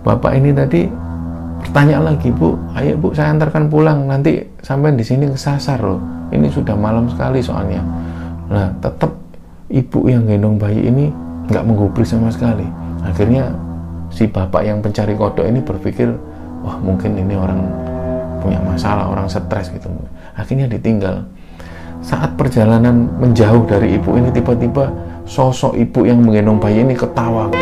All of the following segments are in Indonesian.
bapak ini tadi bertanya lagi bu ayo bu saya antarkan pulang. Nanti sampai di sini kesasar loh. Ini sudah malam sekali soalnya. Nah tetap ibu yang gendong bayi ini nggak menggubris sama sekali. Akhirnya si bapak yang pencari kodok ini berpikir wah mungkin ini orang punya masalah orang stres gitu. Akhirnya ditinggal. Saat perjalanan menjauh dari ibu ini tiba-tiba sosok ibu yang menggendong bayi ini ketawa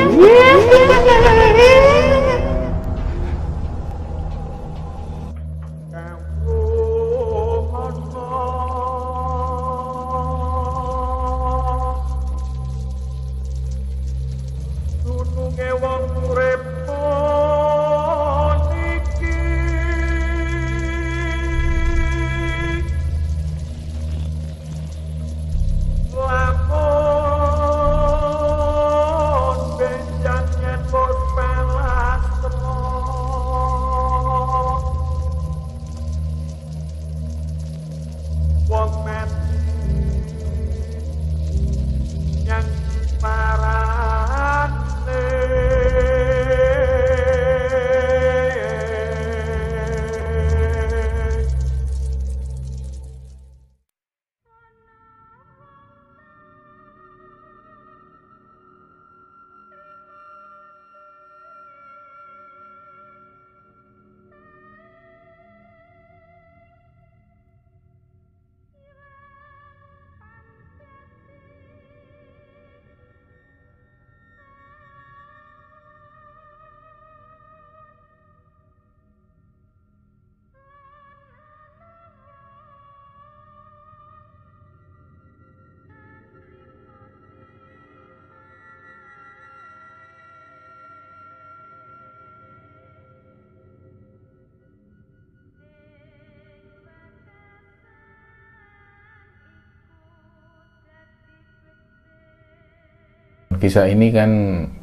Kisah ini kan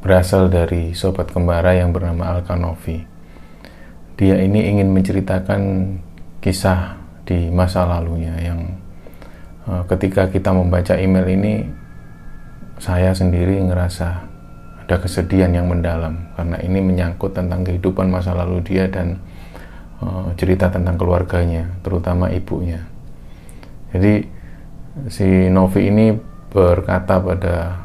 berasal dari sobat kembara yang bernama Alkanovi. Dia ini ingin menceritakan kisah di masa lalunya yang eh, ketika kita membaca email ini saya sendiri ngerasa ada kesedihan yang mendalam karena ini menyangkut tentang kehidupan masa lalu dia dan eh, cerita tentang keluarganya, terutama ibunya. Jadi si Novi ini berkata pada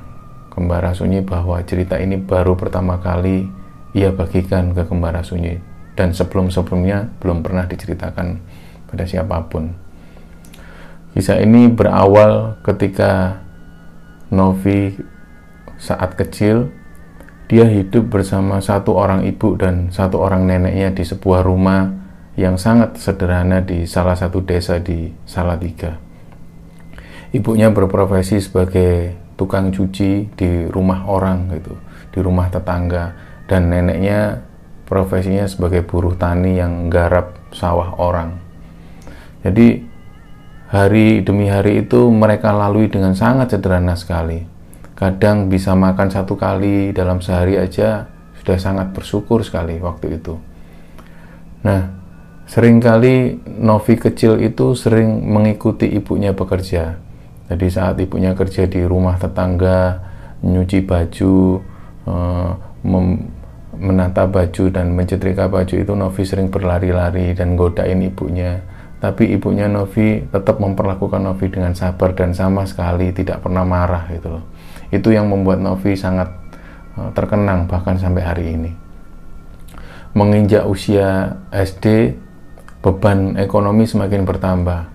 Kembara Sunyi bahwa cerita ini baru pertama kali ia bagikan ke Kembara Sunyi dan sebelum-sebelumnya belum pernah diceritakan pada siapa pun. Kisah ini berawal ketika Novi saat kecil dia hidup bersama satu orang ibu dan satu orang neneknya di sebuah rumah yang sangat sederhana di salah satu desa di Salatiga. Ibunya berprofesi sebagai tukang cuci di rumah orang gitu, di rumah tetangga dan neneknya profesinya sebagai buruh tani yang garap sawah orang. Jadi hari demi hari itu mereka lalui dengan sangat sederhana sekali. Kadang bisa makan satu kali dalam sehari aja sudah sangat bersyukur sekali waktu itu. Nah, sering kali Novi kecil itu sering mengikuti ibunya bekerja jadi saat ibunya kerja di rumah tetangga, nyuci baju, eh, menata baju dan mencetrika baju itu Novi sering berlari-lari dan godain ibunya. Tapi ibunya Novi tetap memperlakukan Novi dengan sabar dan sama sekali tidak pernah marah gitu loh. Itu yang membuat Novi sangat eh, terkenang bahkan sampai hari ini. Menginjak usia SD, beban ekonomi semakin bertambah.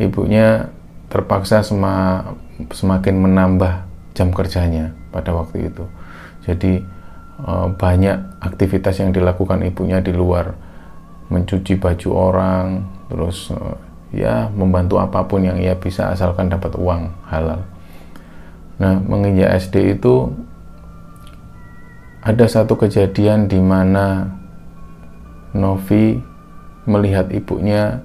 Ibunya terpaksa sema, semakin menambah jam kerjanya pada waktu itu. Jadi eh, banyak aktivitas yang dilakukan ibunya di luar, mencuci baju orang, terus eh, ya membantu apa pun yang ia bisa asalkan dapat uang halal. Nah, menginjak SD itu ada satu kejadian di mana Novi melihat ibunya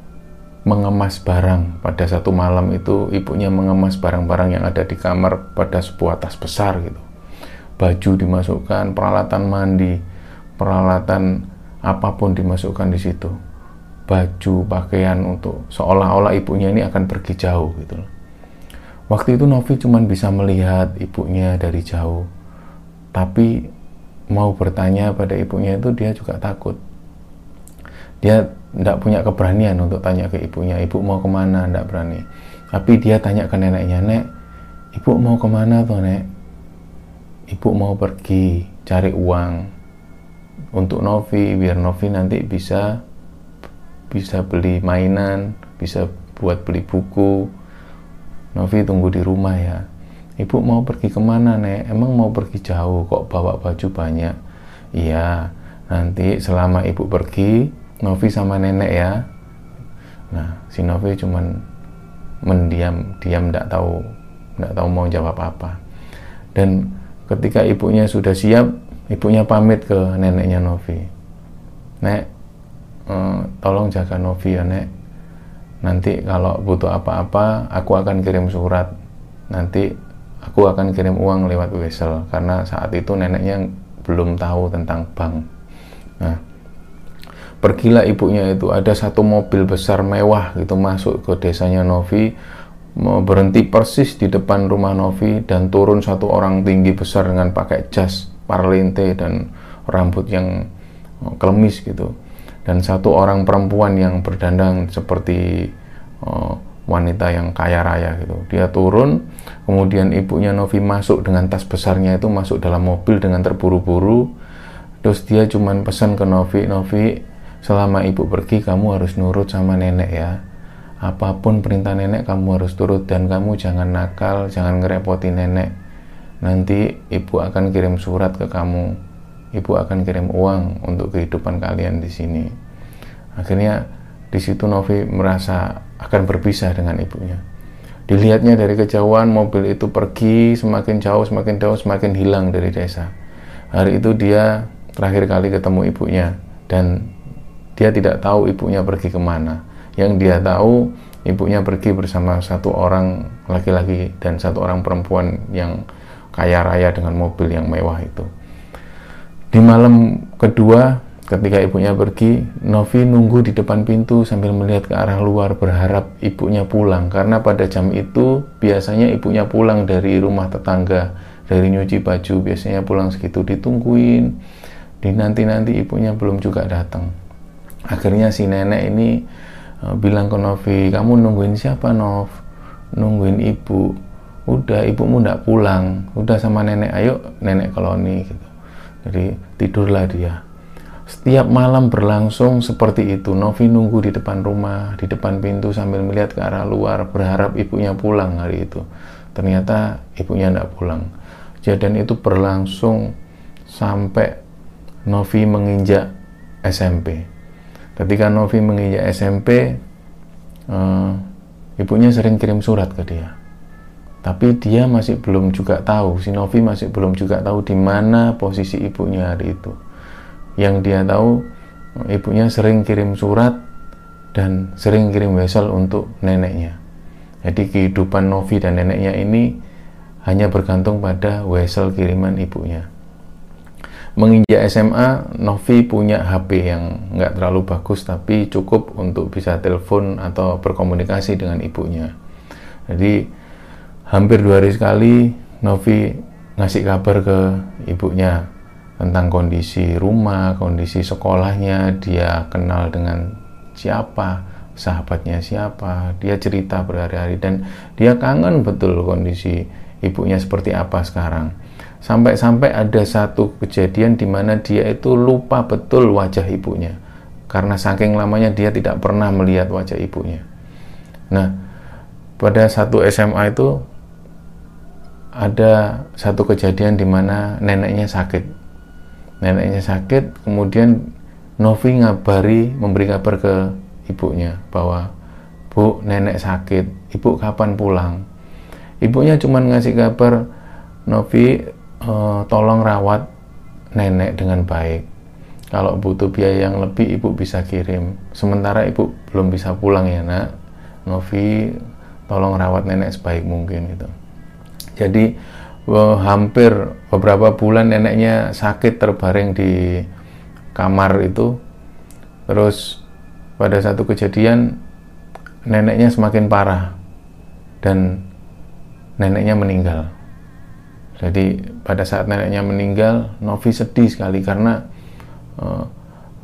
mengemas barang. Pada satu malam itu ibunya mengemas barang-barang yang ada di kamar pada sebuah tas besar gitu. Baju dimasukkan, peralatan mandi, peralatan apa pun dimasukkan di situ. Baju, pakaian untuk seolah-olah ibunya ini akan pergi jauh gitu Waktu itu Novi cuma bisa melihat ibunya dari jauh. Tapi mau bertanya pada ibunya itu dia juga takut dia tidak punya keberanian untuk tanya ke ibunya ibu mau ke mana? Tidak berani. Tapi dia tanya ke neneknya nek ibu mau ke mana tuh nek? Ibu mau pergi cari uang untuk Novi biar Novi nanti bisa bisa beli mainan bisa buat beli buku. Novi tunggu di rumah ya. Ibu mau pergi ke mana nek? Emang mau pergi jauh kok bawa baju banyak? Iya nanti selama ibu pergi Novi sama nenek ya. Nah si Novi cuman mendiam diam tidak tahu tidak tahu mau jawab apa. Dan ketika ibunya sudah siap ibunya pamit ke neneknya Novi. Nek eh, tolong jaga Novi ya nek. Nanti kalau butuh apa-apa aku akan kirim surat. Nanti aku akan kirim uang lewat wesel karena saat itu neneknya belum tahu tentang bank. Nah, pergilah ibunya itu ada satu mobil besar mewah gitu masuk ke desanya Novi berhenti persis di depan rumah Novi dan turun satu orang tinggi besar dengan pakai jas parlente dan rambut yang oh, klemis gitu dan satu orang perempuan yang berdandang seperti uh, wanita yang kaya raya gitu. Dia turun, kemudian ibunya Novi masuk dengan tas besarnya itu masuk dalam mobil dengan terburu-buru. Terus dia cuman pesan ke Novi, Novi, selama ibu pergi kamu harus nurut sama nenek ya. Apa pun perintah nenek kamu harus turut dan kamu jangan nakal, jangan ngerepotin nenek. Nanti ibu akan kirim surat ke kamu. Ibu akan kirim uang untuk kehidupan kalian di sini. Akhirnya di situ Novi merasa akan berpisah dengan ibunya. Dilihatnya dari kejauhan mobil itu pergi semakin jauh, semakin jauh, semakin hilang dari desa. Hari itu dia terakhir kali ketemu ibunya dan dia tidak tahu ibunya pergi ke mana. Yang dia tahu ibunya pergi bersama satu orang laki-laki dan satu orang perempuan yang kaya raya dengan mobil yang mewah itu. Di malam kedua Ketika ibunya pergi, Novi nunggu di depan pintu sambil melihat ke arah luar berharap ibunya pulang karena pada jam itu biasanya ibunya pulang dari rumah tetangga dari nyuci baju biasanya pulang segitu ditungguin di nanti-nanti ibunya belum juga datang akhirnya si nenek ini uh, bilang ke Novi kamu nungguin siapa Nov nungguin ibu udah ibumu ndak pulang udah sama nenek ayo nenek koloni gitu jadi tidurlah dia setiap malam berlangsung seperti itu. Novi nunggu di depan rumah, di depan pintu sambil melihat ke arah luar, berharap ibunya pulang hari itu. Ternyata ibunya tidak pulang. Kejadian itu berlangsung sampai Novi menginjak SMP. Ketika Novi menginjak SMP, uh, eh, ibunya sering kirim surat ke dia. Tapi dia masih belum juga tahu, si Novi masih belum juga tahu di mana posisi ibunya hari itu yang dia tahu ibunya sering kirim surat dan sering kirim wesel untuk neneknya. Jadi kehidupan Novi dan neneknya ini hanya bergantung pada wesel kiriman ibunya. Menginjak SMA, Novi punya HP yang nggak terlalu bagus tapi cukup untuk bisa telepon atau berkomunikasi dengan ibunya. Jadi hampir dua hari sekali Novi ngasih kabar ke ibunya tentang kondisi rumah, kondisi sekolahnya, dia kenal dengan siapa, sahabatnya siapa, dia cerita berhari-hari dan dia kangen betul kondisi ibunya seperti apa sekarang. Sampai-sampai ada satu kejadian di mana dia itu lupa betul wajah ibunya. Karena saking lamanya dia tidak pernah melihat wajah ibunya. Nah, pada satu SMA itu ada satu kejadian di mana neneknya sakit neneknya sakit kemudian Novi ngabari memberi kabar ke ibunya bahwa bu nenek sakit ibu kapan pulang ibunya cuma ngasih kabar Novi uh, tolong rawat nenek dengan baik. Kalau butuh biaya yang lebih ibu bisa kirim. Sementara ibu belum bisa pulang ya nak. Novi tolong rawat nenek sebaik mungkin gitu. Jadi hampir beberapa bulan neneknya sakit terbaring di kamar itu. Terus pada satu kejadian neneknya semakin parah dan neneknya meninggal Jadi pada saat neneknya meninggal, Novi sedih sekali karena uh,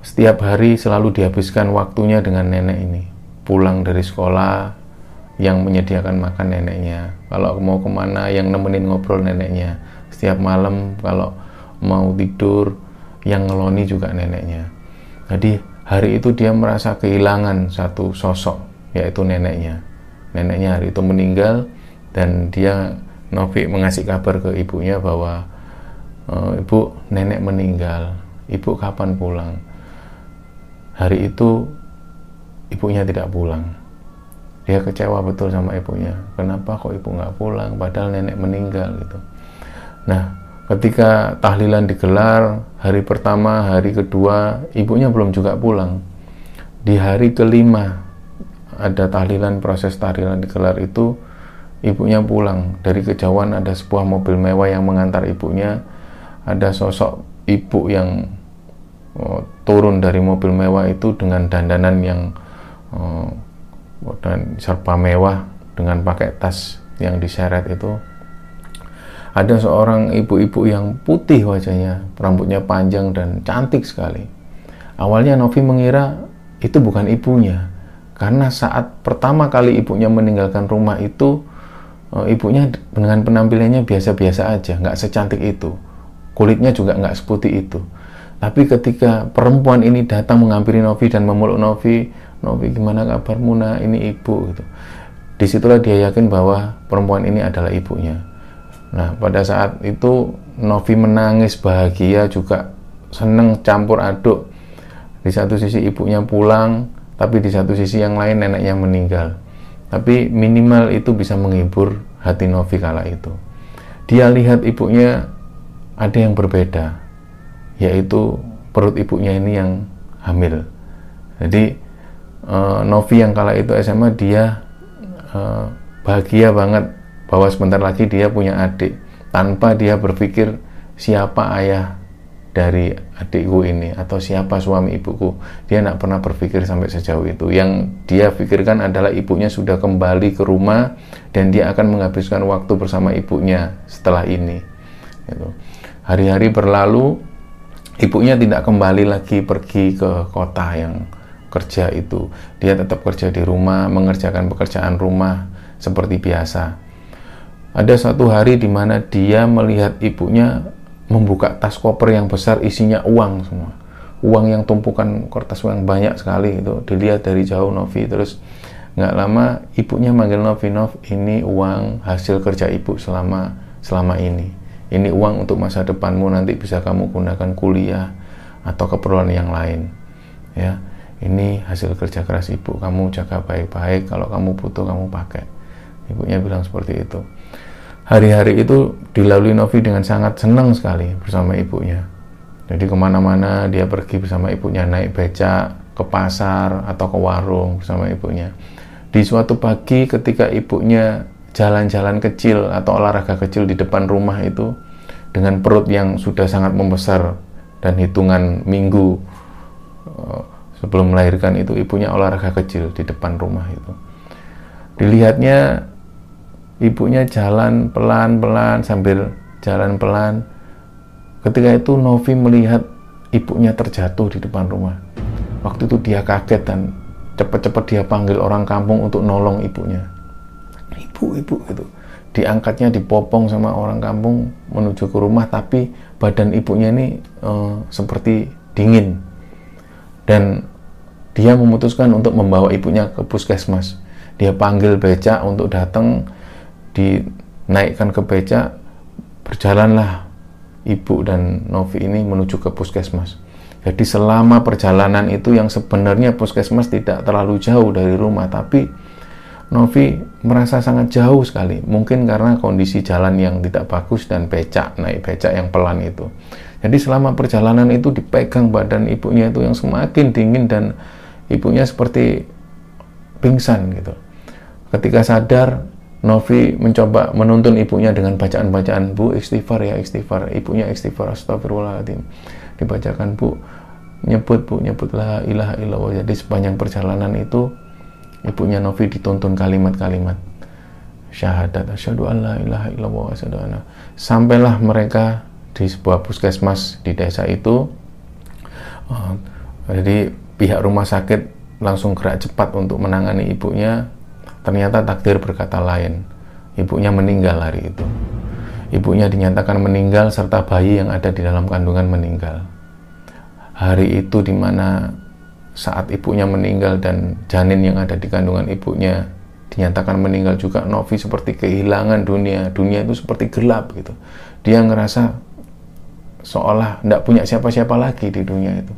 setiap hari selalu dihabiskan waktunya dengan nenek ini. Pulang dari sekolah, yang menyediakan makan neneknya. Kalau mau ke mana, yang nemenin ngobrol neneknya. Setiap malam kalau mau tidur, yang ngeloni juga neneknya. Jadi hari itu dia merasa kehilangan satu sosok, yaitu neneknya. Neneknya hari itu meninggal dan dia Novi mengasih kabar ke ibunya bahwa e, ibu nenek meninggal. Ibu kapan pulang? Hari itu ibunya tidak pulang. Dia kecewa betul sama ibunya. Kenapa kok ibu nggak pulang? Padahal nenek meninggal gitu. Nah ketika tahlilan digelar hari pertama hari kedua ibunya belum juga pulang. Di hari kelima ada tahlilan proses tahlilan digelar itu ibunya pulang. Dari kejauhan ada sebuah mobil mewah yang mengantar ibunya. Ada sosok ibu yang oh, turun dari mobil mewah itu dengan dandanan yang oh, dan serba mewah dengan pakai tas yang diseret itu. Ada seorang ibu-ibu yang putih wajahnya rambutnya panjang dan cantik sekali. Awalnya Novi mengira itu bukan ibunya karena saat pertama kali ibunya meninggalkan rumah itu uh, ibunya dengan penampilannya biasa-biasa aja, nggak secantik itu. Kulitnya juga nggak seputih itu. Tapi ketika perempuan ini datang menghampiri Novi dan memeluk Novi, Novi gimana kabarmu nak? Ini ibu gitu. Di situlah dia yakin bahwa perempuan ini adalah ibunya. Nah pada saat itu Novi menangis bahagia juga seneng campur aduk. Di satu sisi ibunya pulang, tapi di satu sisi yang lain neneknya meninggal tapi minimal itu bisa menghibur hati Novi kala itu. Dia lihat ibunya ada yang berbeda, yaitu perut ibunya ini yang hamil. Jadi uh, Novi yang kala itu SMA dia uh, bahagia banget bahwa sebentar lagi dia punya adik tanpa dia berpikir siapa ayah dari adikku ini atau siapa suami ibuku dia tidak pernah berpikir sampai sejauh itu. Yang dia pikirkan adalah ibunya sudah kembali ke rumah dan dia akan menghabiskan waktu bersama ibunya setelah ini gitu. hari-hari berlalu ibunya tidak kembali lagi pergi ke kota yang kerja itu. Dia tetap kerja di rumah mengerjakan pekerjaan rumah seperti biasa. Ada satu hari di mana dia melihat ibunya membuka tas koper yang besar isinya uang semua. Uang yang tumpukan kertas uang banyak sekali itu dilihat dari jauh Novi. Terus nggak lama ibunya manggil Novi Nov ini uang hasil kerja ibu selama selama ini. Ini uang untuk masa depanmu nanti bisa kamu gunakan kuliah atau keperluan yang lain. Ya ini hasil kerja keras ibu kamu jaga baik-baik. Kalau kamu butuh kamu pakai. Ibunya bilang seperti itu hari-hari itu dilalui Novi dengan sangat senang sekali bersama ibunya. Jadi ke mana-mana dia pergi bersama ibunya naik becak ke pasar atau ke warung bersama ibunya. Di suatu pagi ketika ibunya jalan-jalan kecil atau olahraga kecil di depan rumah itu dengan perut yang sudah sangat membesar dan hitungan minggu eh, sebelum melahirkan itu ibunya olahraga kecil di depan rumah itu. Dilihatnya ibunya jalan pelan-pelan sambil jalan pelan. Ketika itu Novi melihat ibunya terjatuh di depan rumah. Waktu itu dia kaget dan cepat-cepat dia panggil orang kampung untuk nolong ibunya. Ibu, ibu gitu. Diangkatnya dipopong sama orang kampung menuju ke rumah tapi badan ibunya ini uh, seperti dingin. Dan dia memutuskan untuk membawa ibunya ke puskesmas. Dia panggil becak untuk datang dinaikkan ke beca berjalanlah ibu dan Novi ini menuju ke puskesmas. Jadi selama perjalanan itu yang sebenarnya puskesmas tidak terlalu jauh dari rumah tapi Novi merasa sangat jauh sekali. Mungkin karena kondisi jalan yang tidak bagus dan becak naik becak yang pelan itu. Jadi selama perjalanan itu dipegang badan ibunya itu yang semakin dingin dan ibunya seperti pingsan gitu. Ketika sadar Novi mencoba menuntun ibunya dengan bacaan-bacaan Bu istighfar ya istighfar. Ibunya istighfar astagfirullahaladzim dibacakan Bu nyebut Bu nyebutlah ilaha illallah. Jadi sepanjang perjalanan itu ibunya Novi dituntun kalimat-kalimat syahadat asyhadu an la ilaha illallah asyhadu anna. Sampailah mereka di sebuah puskesmas di desa itu uh, jadi pihak rumah sakit langsung gerak cepat untuk menangani ibunya ternyata takdir berkata lain. Ibunya meninggal hari itu. Ibunya dinyatakan meninggal serta bayi yang ada di dalam kandungan meninggal. Hari itu di mana saat ibunya meninggal dan janin yang ada di kandungan ibunya dinyatakan meninggal juga Novi seperti kehilangan dunia. Dunia itu seperti gelap gitu. Dia ngerasa seolah tidak punya siapa-siapa lagi di dunia itu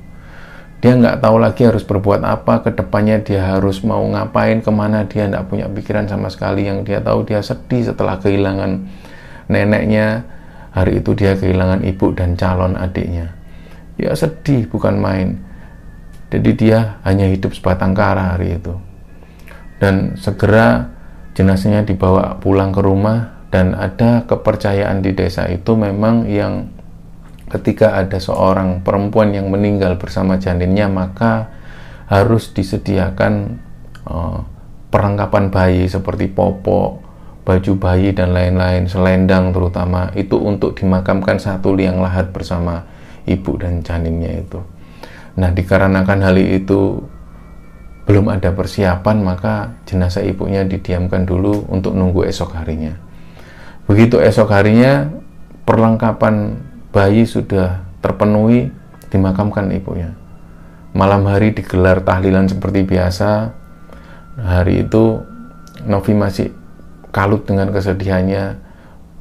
dia nggak tahu lagi harus berbuat apa ke depannya dia harus mau ngapain ke mana dia tidak punya pikiran sama sekali. Yang dia tahu dia sedih setelah kehilangan neneknya. Hari itu dia kehilangan ibu dan calon adiknya. Ya sedih bukan main. Jadi dia hanya hidup sebatang kara hari itu. Dan segera jenazahnya dibawa pulang ke rumah dan ada kepercayaan di desa itu memang yang ketika ada seorang perempuan yang meninggal bersama janinnya maka harus disediakan uh, perlengkapan bayi seperti popok, baju bayi dan lain-lain, selendang terutama itu untuk dimakamkan satu liang lahat bersama ibu dan janinnya itu. Nah, dikarenakan hal itu belum ada persiapan maka jenazah ibunya didiamkan dulu untuk nunggu esok harinya begitu esok harinya perlengkapan bayi sudah terpenuhi dimakamkan ibunya. Malam hari digelar tahlilan seperti biasa. Hari itu Novi masih kalut dengan kesedihannya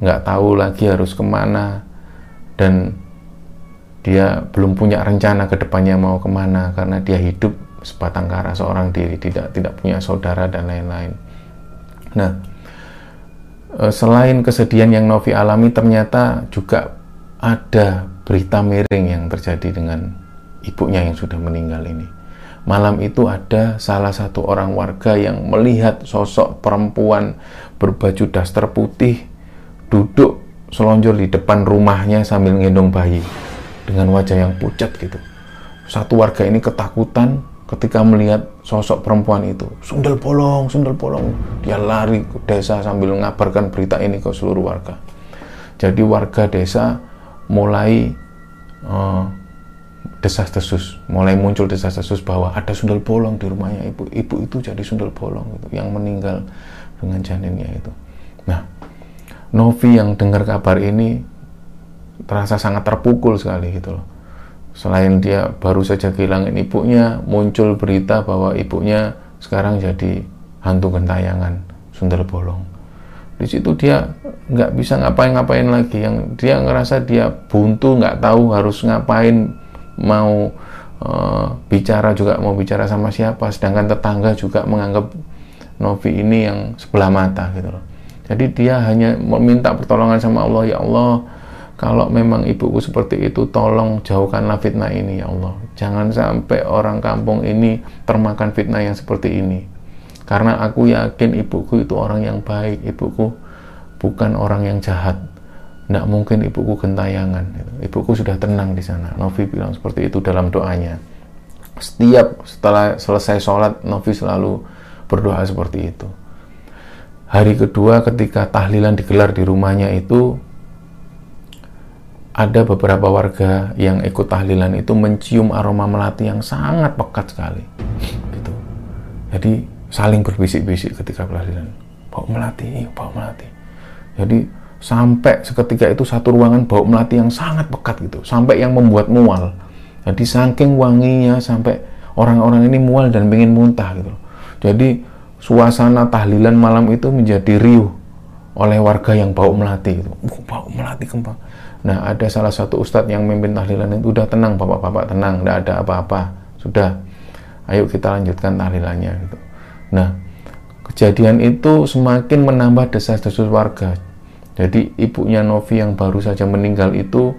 nggak tahu lagi harus ke mana dan dia belum punya rencana ke depannya mau ke mana karena dia hidup sebatang kara seorang diri tidak tidak punya saudara dan lain-lain. Nah eh, selain kesedihan yang Novi alami ternyata juga ada berita miring yang terjadi dengan ibunya yang sudah meninggal ini. Malam itu ada salah satu orang warga yang melihat sosok perempuan berbaju daster putih duduk selonjor di depan rumahnya sambil ngendong bayi dengan wajah yang pucat gitu. Satu warga ini ketakutan ketika melihat sosok perempuan itu. Sundel bolong sundel bolong. Dia lari ke desa sambil mengabarkan berita ini ke seluruh warga. Jadi warga desa mulai uh, desas-desus mulai muncul desas-desus bahwa ada sundel bolong di rumahnya. Ibu ibu itu jadi sundel bolong itu yang meninggal dengan janinnya itu. Nah Novi yang dengar kabar ini terasa sangat terpukul sekali gitu loh. Selain dia baru saja kehilangan ibunya, muncul berita bahwa ibunya sekarang jadi hantu gentayangan, sundel bolong. Di situ dia nggak bisa ngapain-ngapain lagi. Yang dia ngerasa dia buntu, nggak tahu harus ngapain, mau uh, bicara juga mau bicara sama siapa. Sedangkan tetangga juga menganggap Novi ini yang sebelah mata gitu loh. Jadi dia hanya meminta pertolongan sama Allah, ya Allah kalau memang ibuku seperti itu, tolong jauhkanlah fitnah ini, ya Allah. Jangan sampai orang kampung ini termakan fitnah yang seperti ini. Karena aku yakin ibuku itu orang yang baik, ibuku bukan orang yang jahat. Tidak mungkin ibuku gentayangan. Ibuku sudah tenang di sana. Novi bilang seperti itu dalam doanya. Setiap setelah selesai sholat, Novi selalu berdoa seperti itu. Hari kedua ketika tahlilan digelar di rumahnya itu, ada beberapa warga yang ikut tahlilan itu mencium aroma melati yang sangat pekat sekali gitu jadi saling berbisik-bisik ketika tahlilan bau melati bau melati. Jadi sampai seketika itu satu ruangan bau melati yang sangat pekat gitu sampai yang membuat mual. Jadi saking wanginya sampai orang-orang ini mual dan ingin muntah gitu jadi suasana tahlilan malam itu menjadi riuh oleh warga yang bau melati itu bau melati kembang Nah, ada salah satu ustadz yang memimpin tahlilan itu udah tenang, bapak-bapak tenang, tidak ada apa-apa, sudah. Ayo kita lanjutkan tahlilannya gitu. Nah, kejadian itu semakin menambah desas-desus warga. Jadi ibunya Novi yang baru saja meninggal itu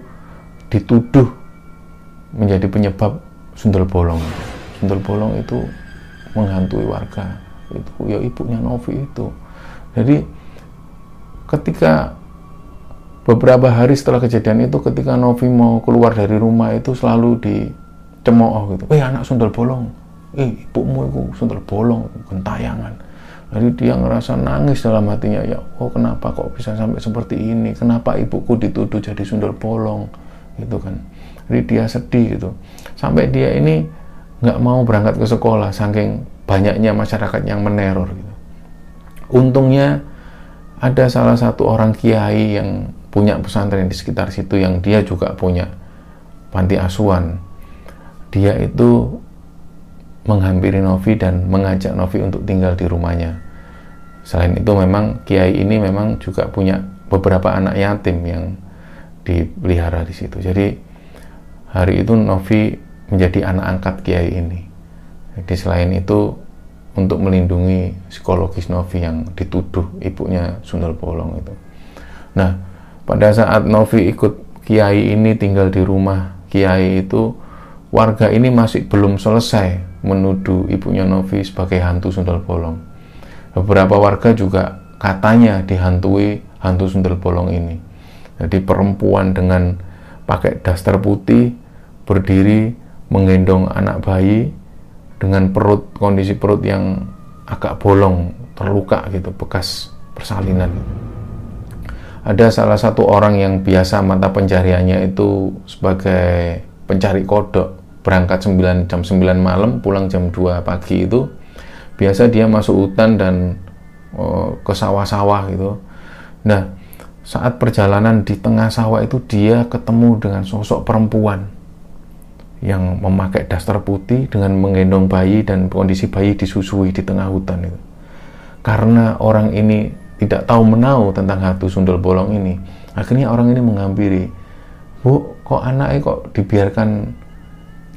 dituduh menjadi penyebab sundel bolong. Sundel bolong itu menghantui warga. Itu ya ibunya Novi itu. Jadi ketika beberapa hari setelah kejadian itu ketika Novi mau keluar dari rumah itu selalu dicemooh gitu eh anak sundel bolong eh ibumu itu sundel bolong gentayangan. Jadi dia ngerasa nangis dalam hatinya ya oh kenapa kok bisa sampai seperti ini? Kenapa ibuku dituduh jadi sundel bolong? Gitu kan. Jadi dia sedih gitu. Sampai dia ini nggak mau berangkat ke sekolah saking banyaknya masyarakat yang meneror gitu. Untungnya ada salah satu orang kiai yang punya pesantren di sekitar situ yang dia juga punya panti asuhan. Dia itu menghampiri Novi dan mengajak Novi untuk tinggal di rumahnya. Selain itu memang Kiai ini memang juga punya beberapa anak yatim yang dipelihara di situ. Jadi hari itu Novi menjadi anak angkat Kiai ini. Jadi selain itu untuk melindungi psikologis Novi yang dituduh ibunya Sundel Bolong itu. Nah, pada saat Novi ikut Kiai ini tinggal di rumah Kiai itu, warga ini masih belum selesai menuduh ibunya Novi sebagai hantu sundel bolong. Beberapa warga juga katanya dihantui hantu sundel bolong ini. Jadi perempuan dengan pakai daster putih berdiri menggendong anak bayi dengan perut kondisi perut yang agak bolong terluka gitu bekas persalinan ada salah satu orang yang biasa mata pencariannya itu sebagai pencari kodok berangkat 9 jam 9 malam pulang jam 2 pagi itu biasa dia masuk hutan dan oh, ke sawah-sawah gitu. Nah saat perjalanan di tengah sawah itu dia ketemu dengan sosok perempuan yang memakai daster putih dengan menggendong bayi dan kondisi bayi disusui di tengah hutan itu. Karena orang ini tidak tahu menau tentang hantu sundel bolong ini akhirnya orang ini menghampiri bu kok anaknya kok dibiarkan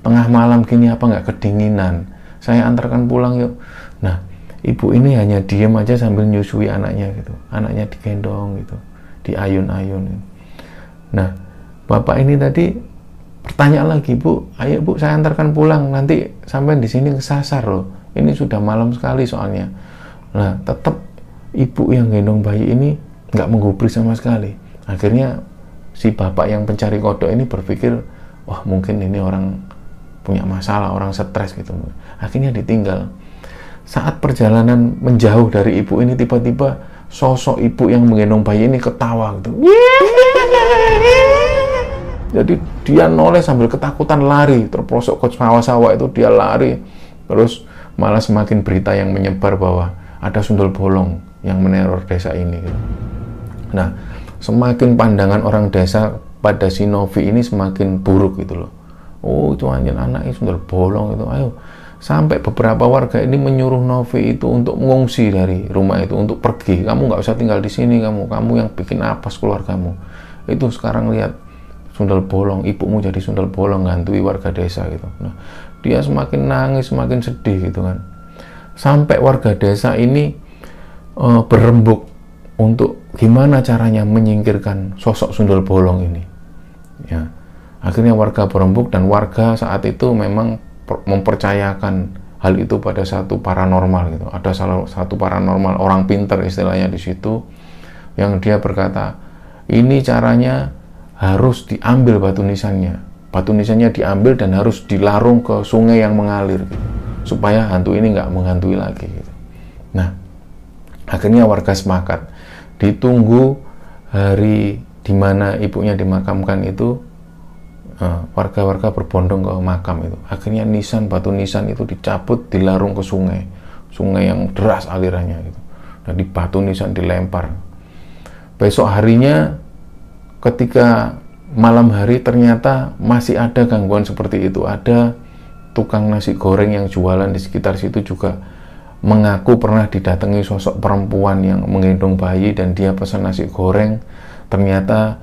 tengah malam gini apa nggak kedinginan? Saya antarkan pulang yuk. Nah ibu ini hanya diem aja sambil nyusui anaknya gitu. Anaknya digendong gitu diayun-ayun. Nah bapak ini tadi pertanyaan lagi bu ayo bu saya antarkan pulang. Nanti sampai di sini kesasar loh. Ini sudah malam sekali soalnya. Nah tetap ibu yang gendong bayi ini nggak menggubris sama sekali. Akhirnya si bapak yang pencari kodok ini berpikir wah mungkin ini orang punya masalah, orang stres gitu. Akhirnya ditinggal. Saat perjalanan menjauh dari ibu ini tiba-tiba sosok ibu yang menggendong bayi ini ketawa gitu. Jadi dia noleh sambil ketakutan lari, terprosok ke sawah-sawah itu dia lari. Terus malah semakin berita yang menyebar bahwa ada sundel bolong yang meneror desa ini. Gitu. Nah, semakin pandangan orang desa pada si Novi ini semakin buruk gitu loh oh itu anjir anaknya sudah bolong itu. Ayo sampai beberapa warga ini menyuruh Novi itu untuk mengungsi dari rumah itu untuk pergi. Kamu nggak usah tinggal di sini kamu kamu yang bikin apa keluargamu. Itu sekarang lihat sundel bolong ibumu jadi sundel bolong ngantui warga desa gitu. Nah dia semakin nangis semakin sedih gitu kan. Sampai warga desa ini uh, berembuk untuk gimana caranya menyingkirkan sosok sundel bolong ini. Ya Akhirnya warga berembuk dan warga saat itu memang mempercayakan hal itu pada satu paranormal gitu. Ada salah satu paranormal orang pinter istilahnya di situ yang dia berkata, ini caranya harus diambil batu nisannya. Batu nisannya diambil dan harus dilarung ke sungai yang mengalir gitu, supaya hantu ini nggak menghantui lagi gitu. Nah, akhirnya warga sepakat ditunggu hari di mana ibunya dimakamkan itu warga-warga berbondong ke makam itu. Akhirnya nisan batu nisan itu dicabut, dilarung ke sungai, sungai yang deras alirannya gitu. Dan di batu nisan dilempar. Besok harinya, ketika malam hari ternyata masih ada gangguan seperti itu. Ada tukang nasi goreng yang jualan di sekitar situ juga mengaku pernah didatangi sosok perempuan yang menggendong bayi dan dia pesan nasi goreng. Ternyata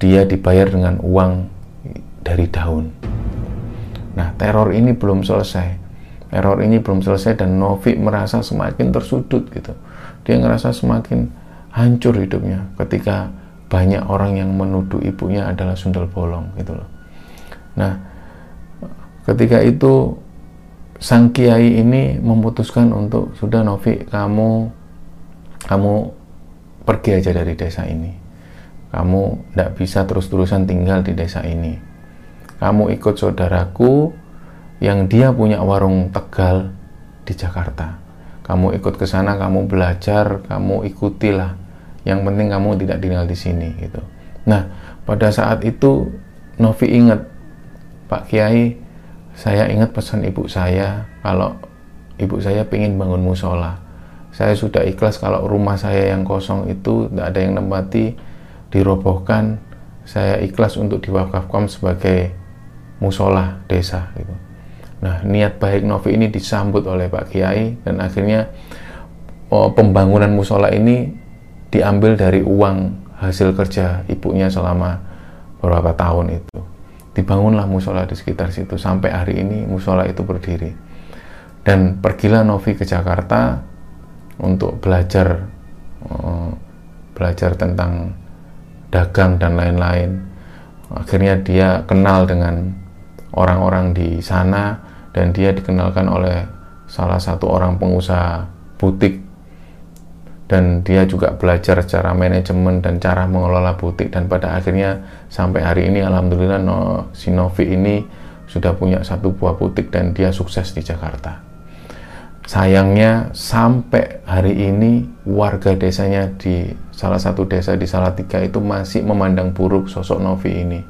dia dibayar dengan uang dari daun. Nah, teror ini belum selesai. Teror ini belum selesai dan Novi merasa semakin tersudut gitu. Dia ngerasa semakin hancur hidupnya ketika banyak orang yang menuduh ibunya adalah sundel bolong gitu loh. Nah, ketika itu sang kiai ini memutuskan untuk sudah Novi kamu kamu pergi aja dari desa ini. Kamu tidak bisa terus-terusan tinggal di desa ini kamu ikut saudaraku yang dia punya warung Tegal di Jakarta. kamu ikut ke sana kamu belajar kamu ikutilah. Yang penting kamu tidak tinggal di sini gitu. Nah pada saat itu Novi ingat Pak Kiai saya ingat pesan ibu saya kalau ibu saya ingin bangun musola. Saya sudah ikhlas kalau rumah saya yang kosong itu tidak ada yang nempati dirobohkan. Saya ikhlas untuk diwakafkan sebagai musola desa gitu. Nah niat baik Novi ini disambut oleh Pak Kiai dan akhirnya oh, pembangunan musola ini diambil dari uang hasil kerja ibunya selama beberapa tahun itu. Dibangunlah musola di sekitar situ sampai hari ini musola itu berdiri. Dan pergilah Novi ke Jakarta untuk belajar oh, belajar tentang dagang dan lain-lain. Akhirnya dia kenal dengan orang-orang di sana dan dia dikenalkan oleh salah satu orang pengusaha butik. Dan dia juga belajar cara manajemen dan cara mengelola butik. Dan pada akhirnya sampai hari ini alhamdulillah no, si Novi ini sudah punya satu buah butik dan dia sukses di Jakarta. Sayangnya sampai hari ini warga desanya di salah satu desa di Salatiga itu masih memandang buruk sosok Novi ini.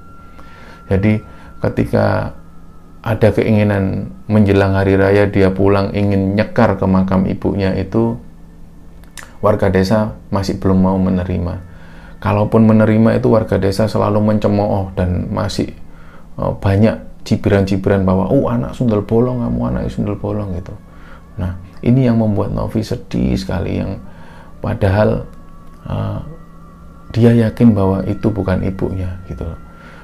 Jadi ketika ada keinginan menjelang hari raya dia pulang ingin nyekar ke makam ibunya itu warga desa masih belum mau menerima. Kalaupun menerima itu warga desa selalu mencemooh dan masih uh, banyak cibiran-cibiran bahwa oh anak sundel bolong kamu anak sundel bolong gitu. Nah ini yang membuat Novi sedih sekali yang padahal uh, dia yakin bahwa itu bukan ibunya gitu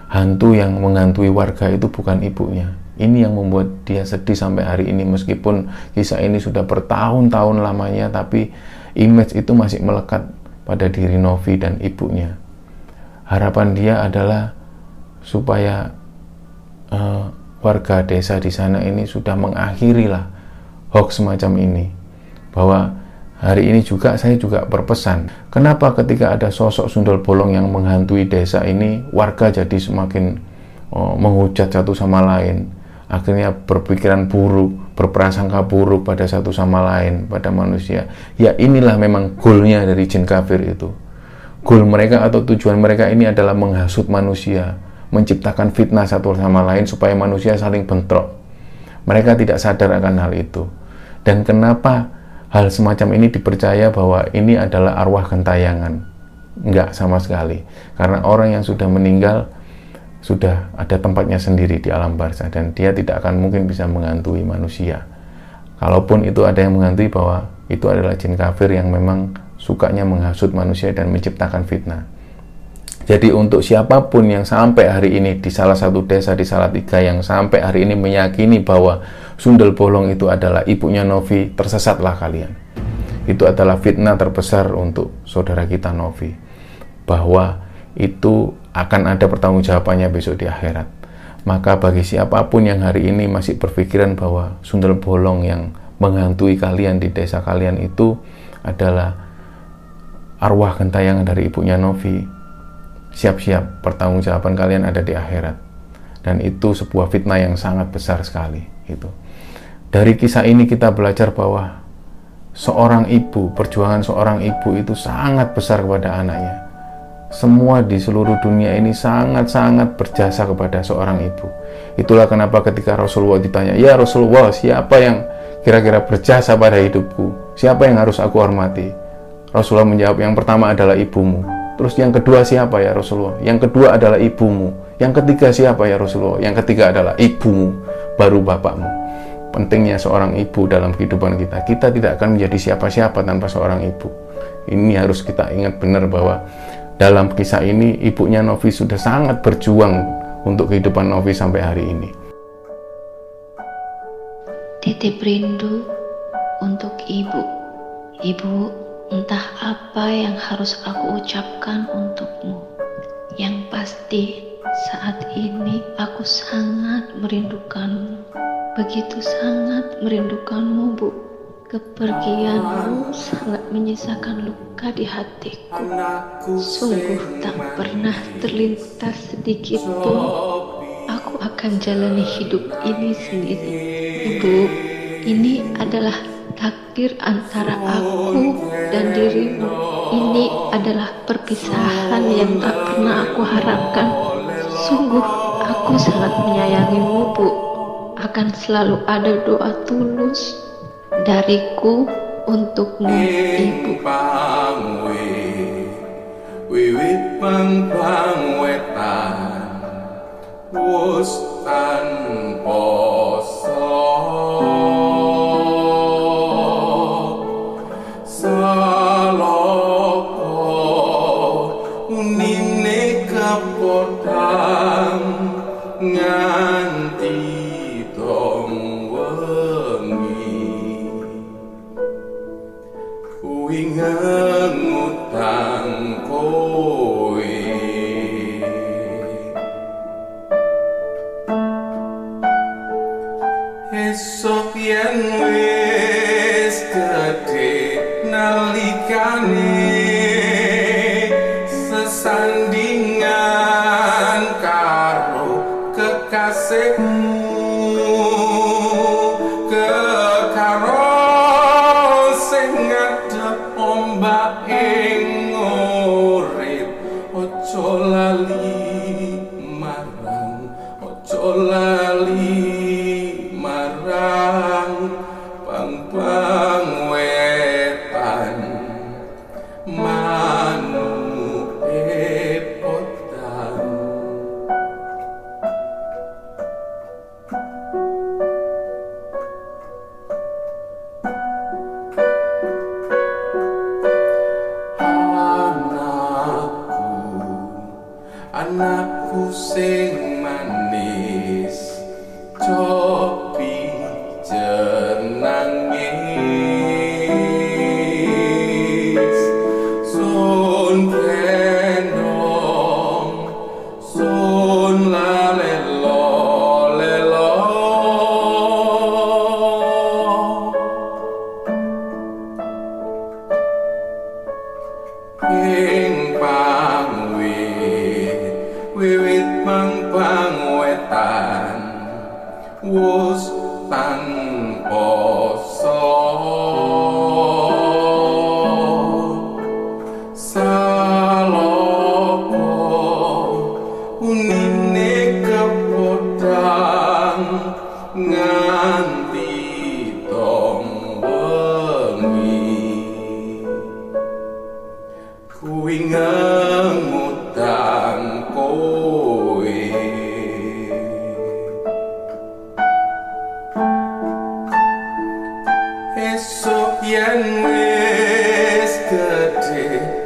hantu yang menghantui warga itu bukan ibunya. Ini yang membuat dia sedih sampai hari ini meskipun kisah ini sudah bertahun-tahun lamanya tapi image itu masih melekat pada diri Novi dan ibunya. Harapan dia adalah supaya uh, warga desa di sana ini sudah mengakhirilah hoax semacam ini bahwa Hari ini juga saya juga berpesan, kenapa ketika ada sosok sundel bolong yang menghantui desa ini, warga jadi semakin oh, menghujat satu sama lain, akhirnya berpikiran buruk, berprasangka buruk pada satu sama lain, pada manusia. Ya inilah memang goalnya dari jin kafir itu. Goal mereka atau tujuan mereka ini adalah menghasut manusia, menciptakan fitnah satu sama lain supaya manusia saling bentrok. Mereka tidak sadar akan hal itu. Dan kenapa hal semacam ini dipercaya bahwa ini adalah arwah gentayangan. Enggak sama sekali. Karena orang yang sudah meninggal sudah ada tempatnya sendiri di alam barzah dan dia tidak akan mungkin bisa mengantui manusia. Kalaupun itu ada yang mengantui bahwa itu adalah jin kafir yang memang sukanya menghasut manusia dan menciptakan fitnah. Jadi untuk siapa pun yang sampai hari ini di salah satu desa di Salatiga yang sampai hari ini meyakini bahwa Sundel Bolong itu adalah ibunya Novi, tersesatlah kalian. Itu adalah fitnah terbesar untuk saudara kita Novi. Bahwa itu akan ada pertanggungjawabannya besok di akhirat. Maka bagi siapa pun yang hari ini masih berpikiran bahwa Sundel Bolong yang menghantui kalian di desa kalian itu adalah arwah gentayangan dari ibunya Novi, siap-siap pertanggungjawaban kalian ada di akhirat. Dan itu sebuah fitnah yang sangat besar sekali itu dari kisah ini kita belajar bahwa seorang ibu perjuangan seorang ibu itu sangat besar kepada anaknya. Semua di seluruh dunia ini sangat-sangat berjasa kepada seorang ibu. Itulah kenapa ketika Rasulullah ditanya ya Rasulullah siapa yang kira-kira berjasa pada hidupku? Siapa yang harus aku hormati? Rasulullah menjawab yang pertama adalah ibumu Terus yang kedua siapa ya Rasulullah? Yang kedua adalah ibumu. Yang ketiga siapa ya Rasulullah? Yang ketiga adalah ibumu, baru bapakmu. Pentingnya seorang ibu dalam kehidupan kita. Kita tidak akan menjadi siapa-siapa tanpa seorang ibu. Ini harus kita ingat benar bahwa dalam kisah ini ibunya Novi sudah sangat berjuang untuk kehidupan Novi sampai hari ini. Titip rindu untuk ibu. Ibu Entah apa yang harus aku ucapkan untukmu. Yang pasti, saat ini aku sangat merindukanmu. Begitu sangat merindukanmu, Bu. Kepergianmu sangat menyisakan luka di hatiku. Sungguh tak pernah terlintas sedikit pun. Aku akan jalani hidup ini sendiri. Ibu, ini adalah takdir antara aku dan dirimu ini adalah perpisahan yang tak pernah aku harapkan. Sungguh, aku sangat menyayangimu, Bu. Akan selalu ada doa tulus dariku untukmu, Ibu. wiwit pang wetan wus tanpa esok yen wis gedhe nalikane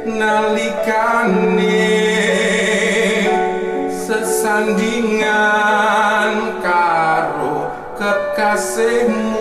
nalikane sesandingan karo kekasihmu